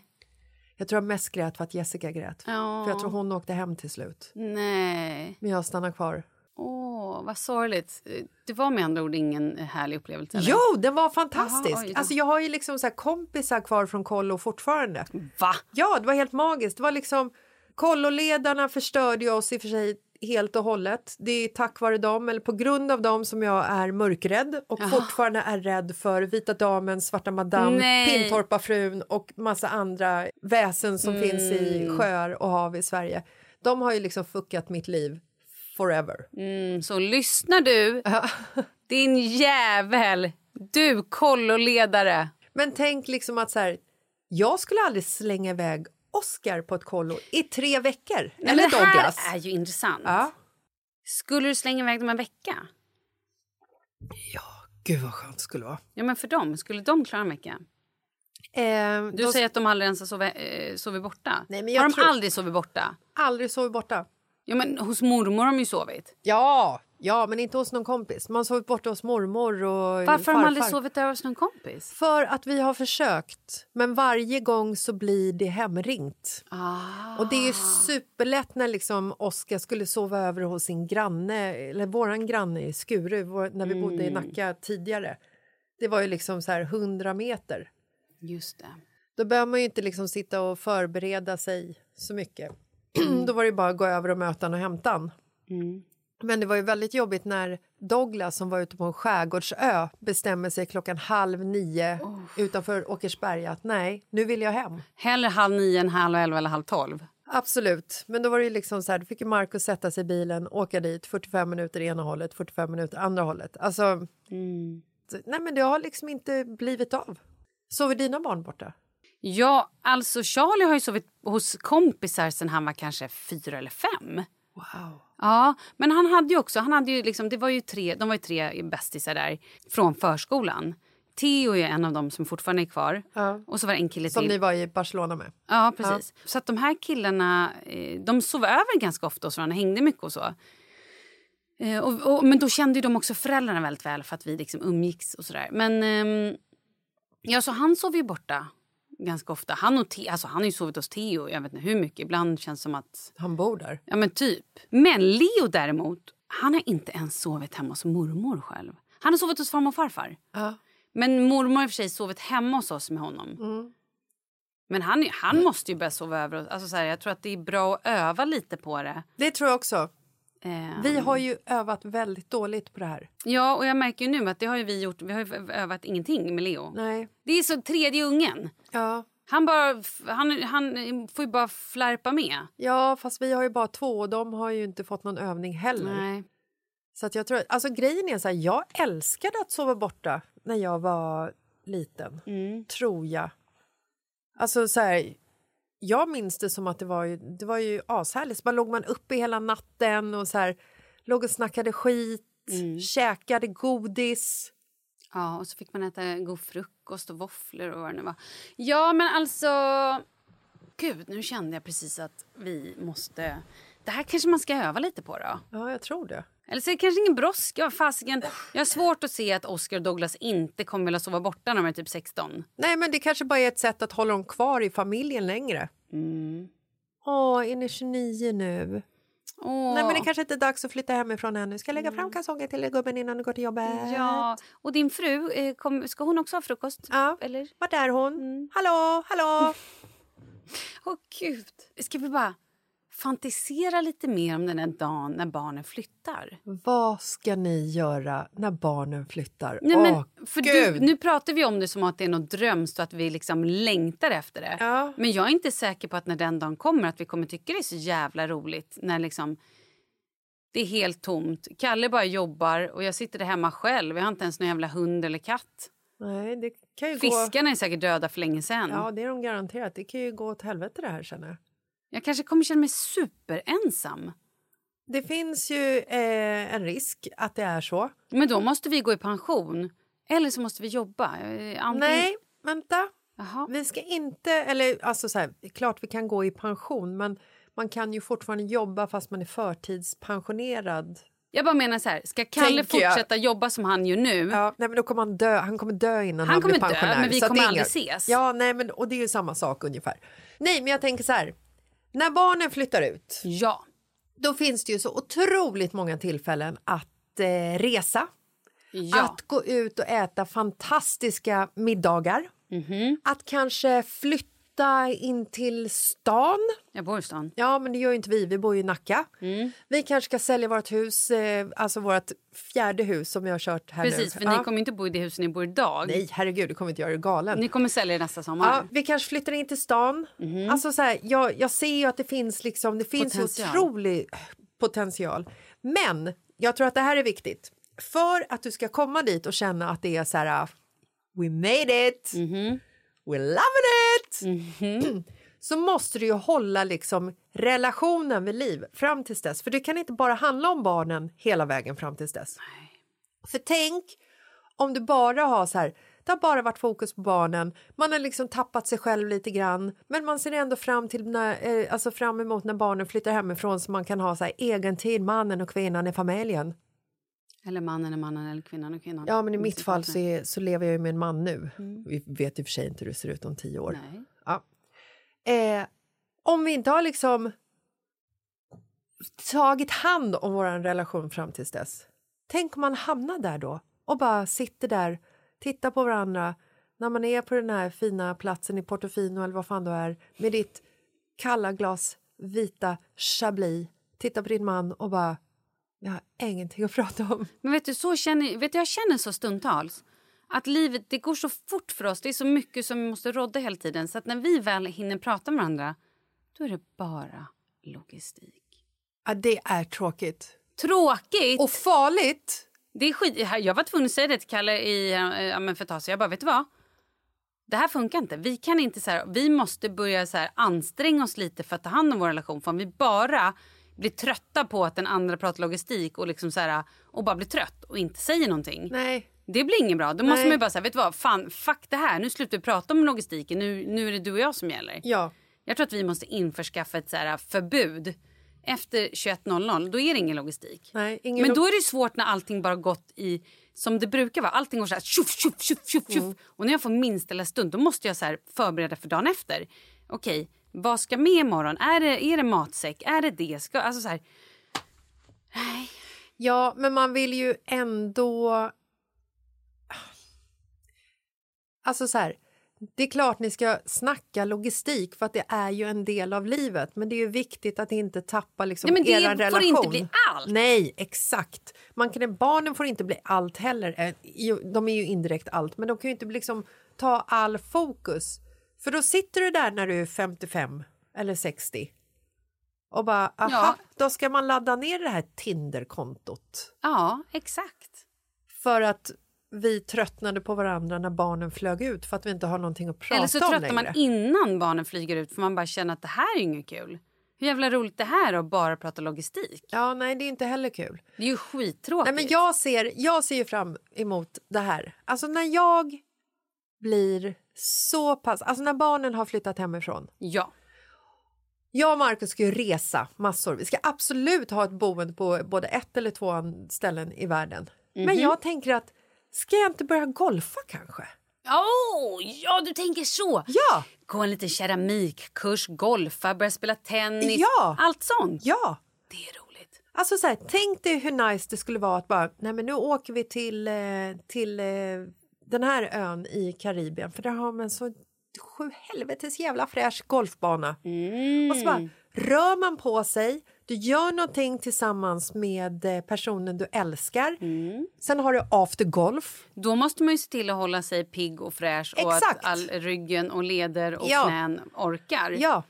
Jag tror jag mest grät för att Jessica grät. Ja. För jag tror hon åkte hem till slut. Nej. Men jag stannade kvar. Åh, vad sorgligt. Det var med andra ord ingen härlig upplevelse? Eller? Jo, den var fantastisk! Oj då. alltså, jag har ju liksom så kompisar kvar från kollo fortfarande. Va? Ja, det var helt magiskt. Det var liksom kolloledarna förstörde ju oss i och för sig helt och hållet. Det är tack vare dem, eller på grund av dem som jag är mörkrädd och fortfarande är rädd för Vita Damen, Svarta Madame, Nej. Pintorpafrun och massa andra väsen som finns i sjöar och hav i Sverige. De har ju liksom fuckat mitt liv forever. Mm, så lyssnar du, *laughs* din jävel, du kolloledare. Men tänk liksom att så här, jag skulle aldrig slänga iväg Oscar på ett kollo i tre veckor. Nej, Eller men det Douglas. här är ju intressant. Ja. Skulle du slänga iväg dem en vecka? ja, gud vad skönt det skulle vara. Ja, men för dem, skulle de klara en vecka? Eh, Du de säger att de aldrig ens har sovit, eh, sovit borta. Nej, men jag har de tror- aldrig sovit borta? aldrig sovit borta. Ja, men hos mormor har de ju sovit. Ja, ja, men inte hos någon kompis. Man har sovit borta hos mormor och Varför har de farfar. aldrig sovit över hos någon kompis? För att vi har försökt, men varje gång så blir det hemringt. Ah. Och det är ju superlätt när liksom Oskar skulle sova över hos sin granne, eller våran granne i Skuru, vår, när vi bodde i Mm. Nacka tidigare. Det var ju liksom så här 100 meter. Just det. Då behöver man ju inte liksom sitta och förbereda sig så mycket. *clears throat* Mm. Då var det bara att gå över och möta och hämta han. Men det var ju väldigt jobbigt när Douglas som var ute på en skärgårdsö bestämmer sig klockan halv nio utanför Åkersberga att nej, nu vill jag hem. Hellre halv nio än halv elva eller halv tolv. Absolut, men då var det ju liksom så här, då fick Marcus sätta sig i bilen, åka dit 45 minuter ena hållet, 45 minuter andra hållet. Alltså, så- nej men det har liksom inte blivit av. Sover dina barn borta? Ja, alltså Charlie har ju sovit hos kompisar sen han var kanske fyra eller fem. Wow. Ja, men han hade ju också, han hade ju liksom, det var ju tre, de var ju tre bästisar där från förskolan. Theo är en av dem som fortfarande är kvar. Ja. Och så var det en kille Som ni var i Barcelona med? Ja, precis. Så att de här killarna, eh, de sov över ganska ofta hos varandra, hängde mycket och så. Eh, och, och, men då kände ju de också föräldrarna väldigt väl för att vi liksom umgicks och sådär. Men ehm, ja, så han sov ju borta ganska ofta. Han, och Te- alltså, han har ju sovit hos Theo, jag vet inte hur mycket. Ibland känns det som att, Han bor där. ja men typ. Men Leo däremot, han har inte ens sovit hemma hos mormor själv. Han har sovit hos farmor och farfar. Ja. Men mormor har i och för sig sovit hemma hos oss med honom. Mm. Men han, han måste ju börja sova över. Alltså så här, jag tror att det är bra att öva lite på det. Det tror jag också. Vi har ju övat väldigt dåligt på det här. Ja, och jag märker nu att det har ju vi gjort. Vi har övat ingenting med Leo. Nej. Det är så tredje ungen. Ja. Han, bara, han, han får ju bara flärpa med. ja, fast vi har ju bara två och de har ju inte fått någon övning heller. Nej. Så att jag tror, alltså grejen är så här, jag älskade att sova borta när jag var liten. Mm. Tror jag. Alltså så här, jag minns det som att det var ju, det var ju ashärligt. Så bara låg man uppe hela natten och så här, låg och snackade skit, Mm. käkade godis. Ja, och så fick man äta god frukost och våfflor och vad det nu var. Ja, men alltså... Gud, nu kände jag precis att vi måste... Det här kanske man ska öva lite på då. Ja, jag tror det. Eller så är det kanske ingen brådska. Fasiken. Jag har svårt att se att Oscar och Douglas inte kommer vilja sova borta när de är typ 16. Nej, men det kanske bara är ett sätt att hålla dem kvar i familjen längre. Åh, är ni 29 nu? Åh. Nej, men det kanske inte är dags att flytta hemifrån ännu. Ska jag lägga fram kalsonger till gubben innan du går till jobbet? Ja, och din fru, eh, kom, ska hon också ha frukost? Ja. Eller? Vart är hon? Hallå, hallå! *laughs* Åh gud. Ska vi bara fantisera lite mer om den här dagen när barnen flyttar? Vad ska ni göra när barnen flyttar? Nej, Åh, men, för Gud! du, nu pratar vi om det som att det är något drömst och att vi liksom längtar efter det. Ja. Men jag är inte säker på att när den dagen kommer att vi kommer tycka det är så jävla roligt. När liksom, Det är helt tomt. Kalle bara jobbar och jag sitter där hemma själv. Jag har inte ens någon jävla hund eller katt. Nej, det kan ju gå... Fiskarna är säkert döda för länge sedan. Ja, det är de garanterat. Det kan ju gå åt helvete det här känner jag. Jag kanske kommer känna mig superensam. Det finns ju eh, en risk att det är så. Men då måste vi gå i pension. Eller så måste vi jobba. Eh, Antingen... Nej, vänta. Jaha. Vi ska inte, eller alltså så här, klart vi kan gå i pension men man kan ju fortfarande jobba fast man är förtidspensionerad. Jag bara menar så här, ska Kalle Tänker jag. fortsätta jobba som han gör nu? Ja, nej men då kommer han dö, han kommer dö innan Han han, kommer blir dö, pensionär. men vi Så att kommer det är aldrig inga- ses. Ja, nej men och det är ju samma sak ungefär. Nej, men jag tänker så här, när barnen flyttar ut Ja. då finns det ju så otroligt många tillfällen att eh, resa, Ja. att gå ut och äta fantastiska middagar, Mhm. att kanske flytta in till stan. Jag bor i stan. Ja, men det gör inte vi. Vi bor ju i Nacka. Mm. Vi kanske ska sälja vårt hus, eh, alltså vårt fjärde hus som vi har kört här Precis, nu. för ni kommer inte bo i det huset ni bor idag. Nej, herregud, du kommer inte göra dig galen. Ni kommer sälja det nästa sommar. Ja, vi kanske flyttar in till stan. Alltså så här, jag, jag ser ju att det finns, liksom, det finns Potential. otrolig potential. Men jag tror att det här är viktigt. För att du ska komma dit och känna att det är så här... We made it! We're loving it! *clears throat* Så måste du ju hålla liksom relationen vid liv fram tills dess. För det kan inte bara handla om barnen hela vägen fram tills dess. För tänk om du bara har så här, det har bara varit fokus på barnen, man har liksom tappat sig själv lite grann, men man ser ändå fram, till när, eh, alltså fram emot när barnen flyttar hemifrån så man kan ha så här, egen tid, mannen och kvinnan i familjen. Eller mannen är mannen eller kvinnan är kvinnan. Ja, men i mitt fall så, är, så lever jag ju med en man nu. Vi vet i och för sig inte hur det ser ut om tio år. Nej. Ja. Eh, om vi inte har liksom tagit hand om vår relation fram tills dess. Tänk om man hamnar där då och bara sitter där, tittar på varandra när man är på den här fina platsen i Portofino eller vad fan du är med ditt kalla glas vita chablis, tittar på din man och bara jag har ingenting att prata om. Men vet du, så känner, vet du, jag känner så stundtals. Att livet det går så fort för oss. Det är så mycket som vi måste rodda hela tiden. Så att när vi väl hinner prata med varandra, då är det bara logistik. Ja, det är tråkigt. Tråkigt! Och farligt! Det är skit. Jag var tvungen att säga det till Kalle i, eh, ja, men för ett tag sedan. Jag bara, vet du vad? Det här funkar inte. Vi kan inte så här, vi måste börja så här, anstränga oss lite för att ta hand om vår relation. För om vi bara blir trötta på att den andra pratar logistik och, liksom så här, och bara blir trött och inte säger någonting. Nej. Det blir inget bra. Då måste Nej. man ju bara säga, vet du vad, fan, fuck det här. Nu slutar vi prata om logistiken. Nu, nu är det du och jag som gäller. Ja. Jag tror att vi måste införskaffa ett så här, förbud. Efter 21.00, då är det ingen logistik. Nej, ingen Men då är det svårt när allting bara gått i som det brukar vara. Allting går så här tjoff, tjoff, tjoff, tjoff. Mm. Och när jag får minsta lilla stund då måste jag så här förbereda för dagen efter. Okej, vad ska med imorgon? Är det, är det matsäck? Är det det? Ska, alltså så här, Ja, men man vill ju ändå... Alltså så här, det är klart ni ska snacka logistik för att det är ju en del av livet. Men det är ju viktigt att inte tappa liksom Nej, men det era får relation. inte bli allt. Nej, exakt. Man kan, barnen får inte bli allt heller. Eh, De är ju indirekt allt, men de kan ju inte liksom ta all fokus. För då sitter du där när du är 55 eller 60 och bara, aha, Ja. då ska man ladda ner det här Tinder-kontot. ja, exakt. För att vi tröttnade på varandra när barnen flög ut för att vi inte har någonting att prata Eller så om tröttnar man innan barnen flyger ut för man bara känner att det här är inget kul. Hur jävla roligt det här är att bara prata logistik. Ja, nej, det är inte heller kul. Det är ju skittråkigt. Nej, men jag, ser, jag ser ju fram emot det här. Alltså när jag blir så pass... Alltså när barnen har flyttat hemifrån. Ja. Jag och Markus ska ju resa massor. Vi ska absolut ha ett boende på både ett eller två ställen i världen. Mhm. Men jag tänker att, ska jag inte börja golfa kanske? Oh, ja, du tänker så. Ja! Gå en liten keramikkurs, golfa, börja spela tennis. Ja. Allt sånt. Ja! Det är roligt. Alltså så här, tänk dig hur nice det skulle vara att bara, nej men nu åker vi till, eh, till eh, den här ön i Karibien för där har man så sju helvetes jävla fräsch golfbana. Och så bara rör man på sig, du gör någonting tillsammans med eh, personen du älskar. Sen har du after golf. Då måste man ju se till att hålla sig pigg och fräsch och Exakt. att all ryggen och leder och Ja. knän orkar. Ja.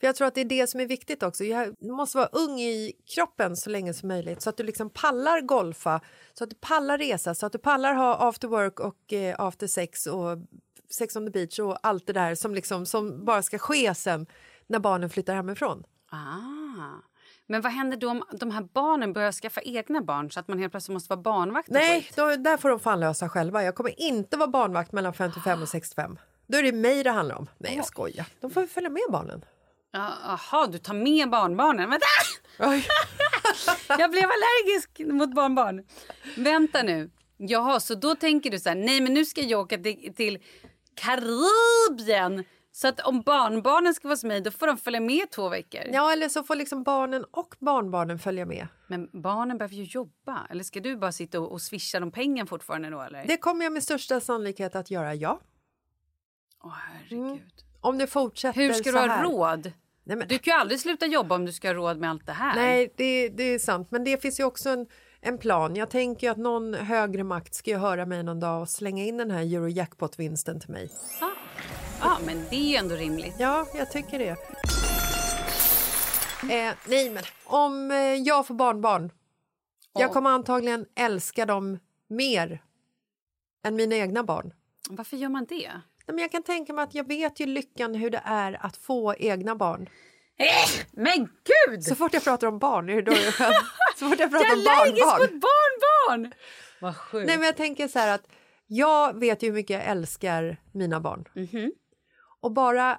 För jag tror att det är det som är viktigt också. Du måste vara ung i kroppen så länge som möjligt så att du liksom pallar golfa, så att du pallar resa, så att du pallar ha after work och eh, after sex och sex on the beach och allt det där som, liksom, som bara ska ske sen när barnen flyttar hemifrån. Ah. Men vad händer då om de här barnen börjar skaffa egna barn så att man helt plötsligt måste vara barnvakt? Nej, då, där får de fan lösa själva. Jag kommer inte vara barnvakt mellan 55 och 65. Då är det mig det handlar om. Nej, jag skojar. De får följa med barnen. Ja, Jaha, du tar med barnbarnen? Vänta! *laughs* Jag blev allergisk mot barnbarn. Vänta nu. Jaha, så då tänker du så här, nej men nu ska jag åka till, till Karibien. Så att om barnbarnen ska vara hos mig då får de följa med två veckor. Ja, eller så får liksom barnen och barnbarnen följa med. Men barnen behöver ju jobba. Eller ska du bara sitta och, och swisha dem pengar fortfarande då eller? Det kommer jag med största sannolikhet att göra, ja. Åh herregud. Om det fortsätter Hur ska du ha råd? Nej, men, Du kan ju aldrig sluta jobba om du ska ha råd med allt det här. nej det, det är sant. Men det finns ju också en, en plan. Jag tänker att någon högre makt ska höra mig någon dag och slänga in den här Eurojackpot-vinsten till mig. Ja, men det är ju ändå rimligt. Ja, jag tycker det. Eh, nej, men om eh, jag får barnbarn. Jag kommer antagligen älska dem mer än mina egna barn. Varför gör man det? Nej, men jag kan tänka mig att jag vet ju lyckan hur det är att få egna barn. Men gud! Så fort jag pratar om barn är det då jag. *laughs* Så fort jag jag pratar är om barnbarn. mot barnbarn! Vad sjukt. Nej, men jag tänker så här att jag vet ju hur mycket jag älskar mina barn. Mhm. Och bara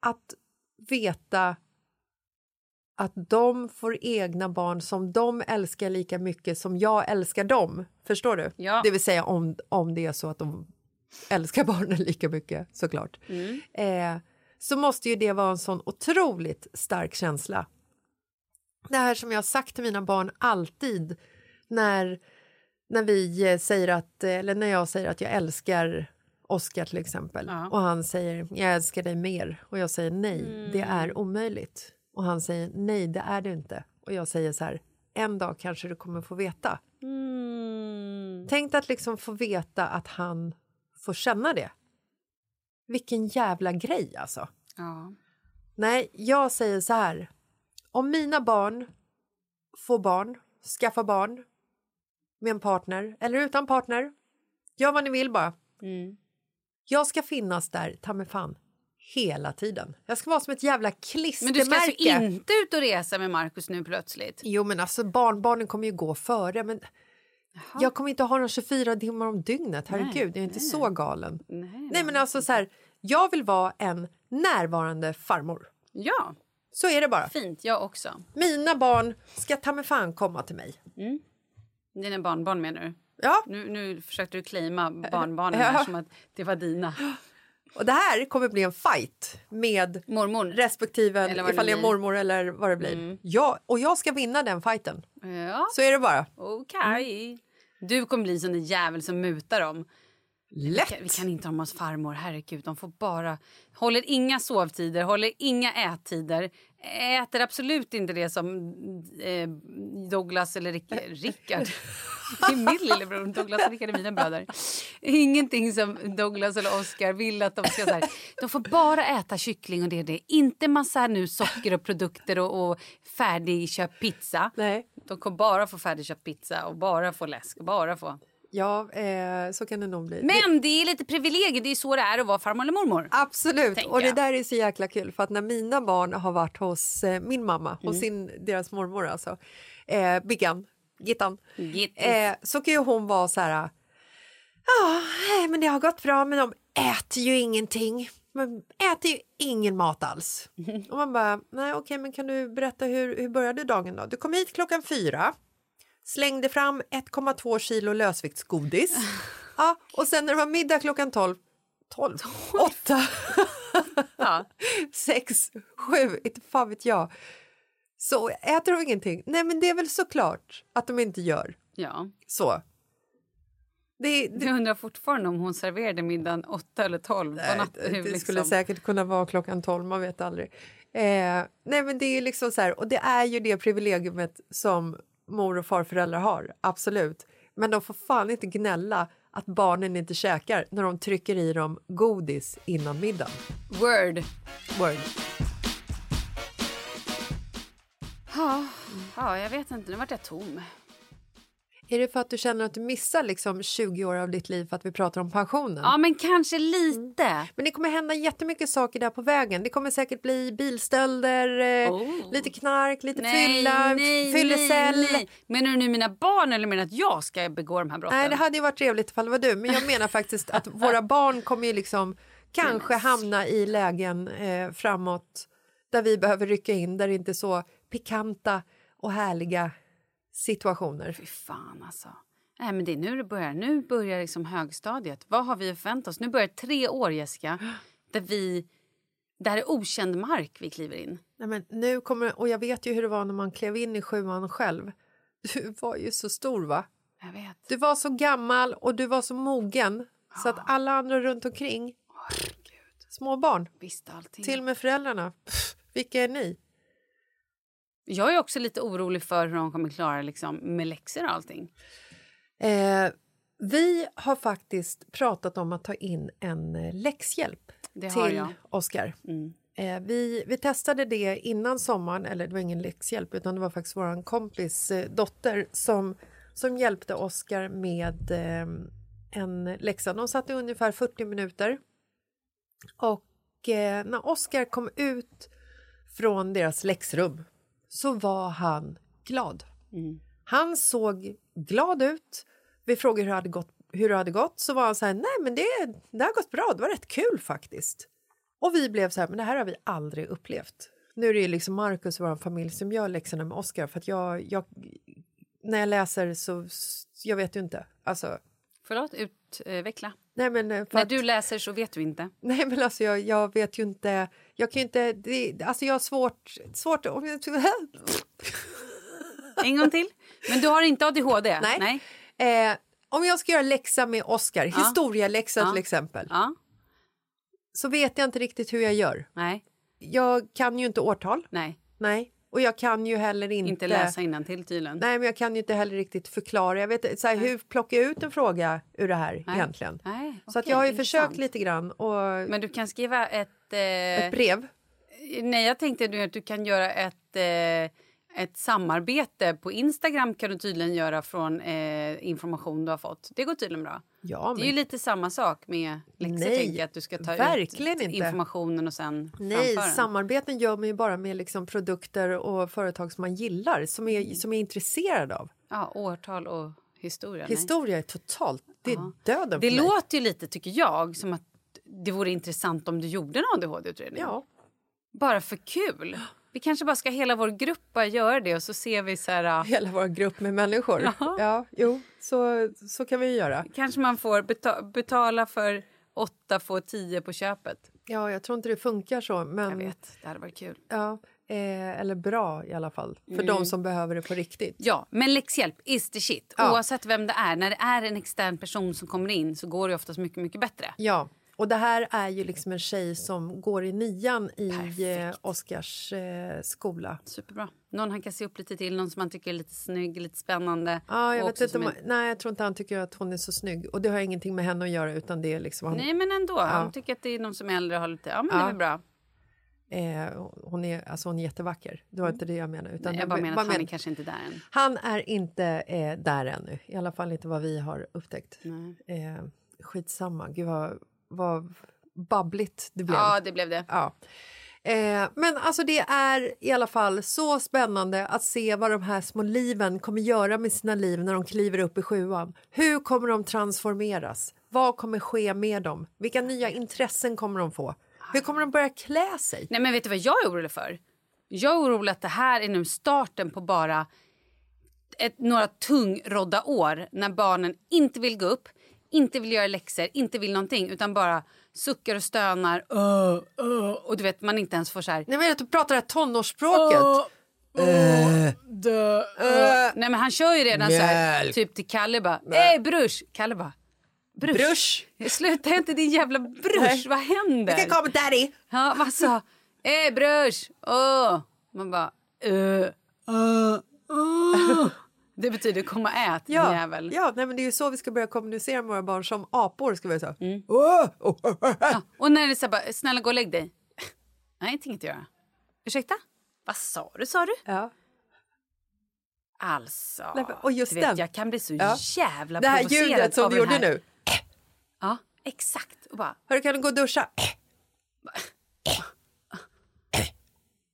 att veta att de får egna barn som de älskar lika mycket som jag älskar dem. Förstår du? Ja. Det vill säga om, om det är så att de älskar barnen *laughs* lika mycket såklart. Mm. Eh, så måste ju det vara en sån otroligt stark känsla. Det här som jag har sagt till mina barn alltid när, när vi eh, säger att, eller när jag säger att jag älskar Oscar till exempel Ja. och han säger jag älskar dig mer och jag säger nej, det Mm. är omöjligt och han säger nej, det är det inte och jag säger så här en dag kanske du kommer få veta. Mm. Tänk att liksom få veta att han får känna det. Vilken jävla grej alltså. Ja. Nej, jag säger så här. Om mina barn får barn, skaffa barn med en partner eller utan partner, gör vad ni vill bara. Mm. Jag ska finnas där, ta mig fan, hela tiden. Jag ska vara som ett jävla Men klistermärke. du ska alltså inte ut och resa med Markus nu plötsligt? Jo, men alltså barnbarnen kommer ju gå före. Men jag kommer inte ha dem 24 timmar om dygnet. Herregud, jag är inte så galen. Nej, Nej, men alltså så här, jag vill vara en närvarande farmor. Ja, Så är det bara. fint. Jag också. Mina barn ska ta mig fan komma till mig. Dina barnbarn menar du? Ja, Nu, nu försökte du claima *laughs* barnbarnen Ja. som att det var dina. *gasps* och det här kommer bli en fight med Mormor. respektive Eller det ifall jag är mormor eller vad det blir. Ja, och jag ska vinna den fighten. Ja, Så är det bara. okej. Du kommer bli sån där jävel som mutar dem. Lätt! Vi kan inte ha med oss farmor, herregud. De får bara... Håller inga sovtider, håller inga ättider. Äter absolut inte det som eh, Douglas eller Rick, *laughs* Rickard. Det är min lillebror. Douglas och Rickard är mina bröder. Ingenting som Douglas eller Oscar vill att de ska... Så här, de får bara äta kyckling och det är det. Inte massa nu socker och produkter och, och färdigköpt pizza. Nej. De kommer bara få färdigköpt pizza och bara få läsk. och Bara få. Ja, eh, så kan det nog bli. Men det är lite privilegier, det är så det är att vara farmor eller mormor. absolut, och det där är så jäkla kul för att när mina barn har varit hos eh, min mamma, hos Mm. sin, deras mormor alltså, eh, Biggan, Gittan, Gittis. eh, så kan ju hon vara så här, ja, men det har gått bra men de äter ju ingenting. De äter ju ingen mat alls. Och man bara, nej okej men kan du berätta hur, hur började dagen då? Du kom hit klockan fyra, slängde fram 1,2 kilo lösviktsgodis. Ja, och sen när det var middag klockan 12, 12, 8, Ja. *laughs* 6, 7, inte fan vet jag. Så äter de ingenting? Nej men det är väl såklart att de inte gör ja. så. Det, det, Jag undrar fortfarande om hon serverade middagen 8 eller 12 på Nej, natten. det, det liksom. skulle säkert kunna vara klockan 12, man vet aldrig. Eh, nej men det är liksom så här, och det är ju det privilegiumet som mor och farföräldrar har, absolut. Men de får fan inte gnälla att barnen inte käkar när de trycker i dem godis innan middagen. Word. Word. Ja, oh, oh, jag vet inte. Nu vart jag tom. Är det för att du känner att du missar liksom 20 år av ditt liv för att vi pratar om pensionen? Ja, men kanske lite. Men det kommer hända jättemycket saker där på vägen. Det kommer säkert bli bilstölder, eh, Oh. lite knark, lite Nej, fylla, nej, fyllecell. nej, nej. Menar du nu mina barn eller menar att jag ska begå de här brotten? Nej, det hade ju varit trevligt ifall det var du. Men jag menar *laughs* faktiskt att våra barn kommer ju liksom kanske hamna i lägen eh, framåt där vi behöver rycka in, där det inte är så pikanta och härliga situationer. Fy fan alltså. Nej, men det är nu det börjar. Nu börjar liksom högstadiet. Vad har vi förväntat oss? Nu börjar tre år, Jessica, *gasps* där vi... Det här är okänd mark vi kliver in. Nej, men nu kommer, och jag vet ju hur det var när man klev in i sjuan själv. *laughs* Du var ju så stor va? Jag vet. Du var så gammal och du var så mogen så att alla andra runt omkring, små barn, Visste allting. till och med föräldrarna, pff, *laughs* vilka är ni? Jag är också lite orolig för hur de kommer klara liksom, med läxor och allting. Eh, vi har faktiskt pratat om att ta in en eh, läxhjälp till jag. Oscar. Mm. Eh, vi, vi testade det innan sommaren, eller det var ingen läxhjälp utan det var faktiskt vår kompis eh, dotter som, som hjälpte Oscar med eh, en läxa. De satt i ungefär 40 minuter. Och eh, när Oscar kom ut från deras läxrum så var han glad. Han såg glad ut. Vi frågade hur det hade gått, hur det hade gått så var han så här, nej men det, det har gått bra, det var rätt kul faktiskt. Och vi blev så här, men det här har vi aldrig upplevt. Nu är det ju liksom Marcus och vår familj som gör läxorna med Oscar för att jag, jag när jag läser så, jag vet ju inte. Alltså, Förlåt, utveckla. nej men eh, När du läser så vet du inte. nej men alltså jag, jag vet ju inte, jag kan ju inte, det, alltså jag har svårt, svårt om jag, *laughs* En gång till. Men du har inte ADHD? Nej. Eh, om jag ska göra läxa med Oscar, historieläxa Ja. till exempel, Ja. så vet jag inte riktigt hur jag gör. Nej. Jag kan ju inte årtal, Nej. nej. Och jag kan ju heller inte... Inte läsa innantill tydligen. Nej, men jag kan ju inte heller riktigt förklara. Jag vet, så här, hur plockar jag ut en fråga ur det här Nej. egentligen? Nej, Så att jag har ju intressant. försökt lite grann och Men du kan skriva ett... Eh, ett brev. Nej, jag tänkte nu att du kan göra ett, eh, ett samarbete. På Instagram kan du tydligen göra från eh, information du har fått. Det går tydligen bra. Ja, Det är ju lite samma sak med Nej, jag, att du ska ta verkligen ut inte. informationen och sen Nej, samarbeten gör man ju bara med liksom produkter och företag som man gillar, som är, som är intresserad av. Ja, årtal och historia. nej. Historia är totalt, det är Ja. döden Det låter ju lite, tycker jag, som att det vore intressant om du gjorde en ADHD-utredning. Ja. Bara för kul. Vi kanske bara ska hela vår grupp bara göra det och så ser vi så här... Hela vår grupp med människor. Jaha. Ja, jo, så, så kan vi ju göra. Kanske man får beta- betala för åtta, få tio på köpet. Ja, jag tror inte det funkar så, men Jag vet, det hade varit kul. Ja, eh, eller bra i alla fall, för Mm. de som behöver det på riktigt. Ja, men läxhjälp is the shit. Ja. Oavsett vem det är. När det är en extern person som kommer in så går det oftast mycket, mycket bättre. Ja, och det här är ju liksom en tjej som går i nian i eh, Perfekt. Oscars eh, skola. Superbra. Någon han kan se upp lite till, någon som han tycker är lite snygg, lite spännande. Ja, jag vet inte, om- en- nej, jag tror inte han tycker att hon är så snygg. Och det har ingenting med henne att göra, utan det är liksom... Han, Nej, men ändå. Han tycker att det är någon som är äldre och har lite... Ja, men det är Ja. bra. eh, hon, är, alltså hon är jättevacker, det var inte det jag menade. Utan Jag bara menar att han är men- kanske inte där än. han är inte eh, där ännu, i alla fall inte vad vi har upptäckt. Eh, skitsamma, gud vad, vad babbligt det blev. Ja, det blev det. Ja. Eh, men alltså det är i alla fall så spännande att se vad de här små liven kommer göra med sina liv när de kliver upp i sjuan. Hur kommer de transformeras? Vad kommer ske med dem? Vilka nya intressen kommer de få? Hur kommer de börja klä sig? Nej, men vet du vad jag är orolig för? Jag är orolig att det här är nu starten på bara ett, några tungrodda år när barnen inte vill gå upp, inte vill göra läxor, inte vill någonting utan bara suckar och stönar. "Åh, åh", och du vet, man inte ens får så här... Nej, men att du pratar det här tonårsspråket. Nej men han kör ju redan så här, typ till Kalle bara, ey brush! Kalle bara, brush? Brush. Sluta inte din jävla brush, vad händer? Vilka kommer daddy? Ja, vad sa? Ey brush! Åh! Man bara, uh, uh, uh. Det betyder kom och ät, Ja, jävel. ja nej, men det är ju så vi ska börja kommunicera med våra barn som apor. Ska vi säga. Mm. Åh, åh, åh. Ja, och när det är så här bara, snälla gå och lägg dig. Nej, inte göra. Ursäkta? Vad sa du, sa du? Ja. Alltså, Nej, och just vet, den. jag kan bli så Ja. jävla Det här provocerad ljudet som du gjorde här. nu. Ja, exakt. Och bara, Hörru, kan du gå och duscha? *laughs*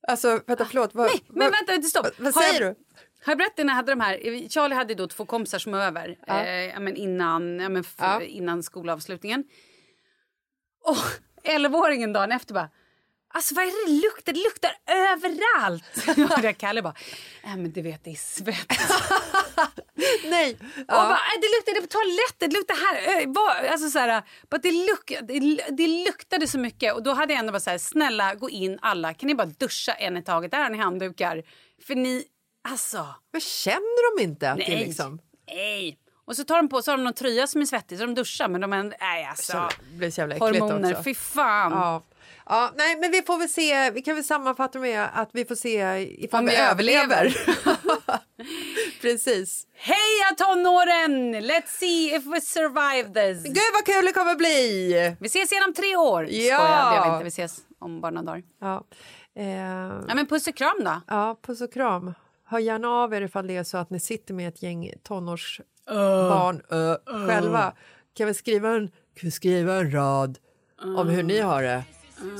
Alltså, vänta, förlåt. Vad, nej, men vänta, stopp. Vad, säger jag, du? Har jag berättat när jag hade de här? Charlie hade då två kompisar som var över Ja. eh, men innan, men Ja. innan skolavslutningen. Och *laughs* 11-åringen dagen efter bara Alltså vad är det det luktar? Det luktar överallt! *laughs* Jag Kalle bara, nej men du vet det är svett. *laughs* Nej. Och Ja. bara, "Äh, det luktade på toaletten, det luktade här. Äh, vad?" Alltså så här, bara, det, luk, det, det luktade så mycket. Och då hade jag ändå bara så här, snälla gå in alla, kan ni bara duscha en i taget? Där har ni handdukar. För ni, alltså. Men känner de inte att det är Nej. liksom... Nej. Och så tar de på så har de någon tröja som är svettig så de duschar men de är nej alltså. Det blir så jävla Hormoner, också. fy fan. Ja. Ja, nej, men vi får väl se. Vi kan väl sammanfatta med att vi får se ifall Om vi vi överlever. *laughs* Precis. Heja tonåren! Let's see if we survive this. Gud vad kul det kommer bli! Vi ses igen om tre år. Ja. Skojar, vi inte. Vi ses om bara några dagar. Ja. Eh, Ja, men puss och kram då. ja, puss och kram. Hör gärna av er ifall det är så att ni sitter med ett gäng tonårsbarn uh, själva. Kan vi skriva en, kan vi skriva en rad om hur ni har det?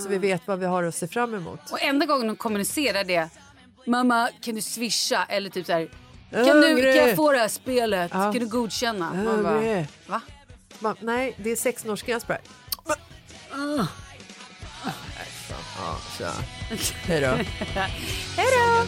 Så vi vet vad vi har att se fram emot. Och enda gången de kommunicerar det Mamma, kan du swisha? Eller typ så här kan, du, hungrig." kan jag få det här spelet? Kan du godkänna? Man bara, va? Man, nej, det är 16-årsgräns på det här. Ja, så. *laughs* Hej då. Hej då!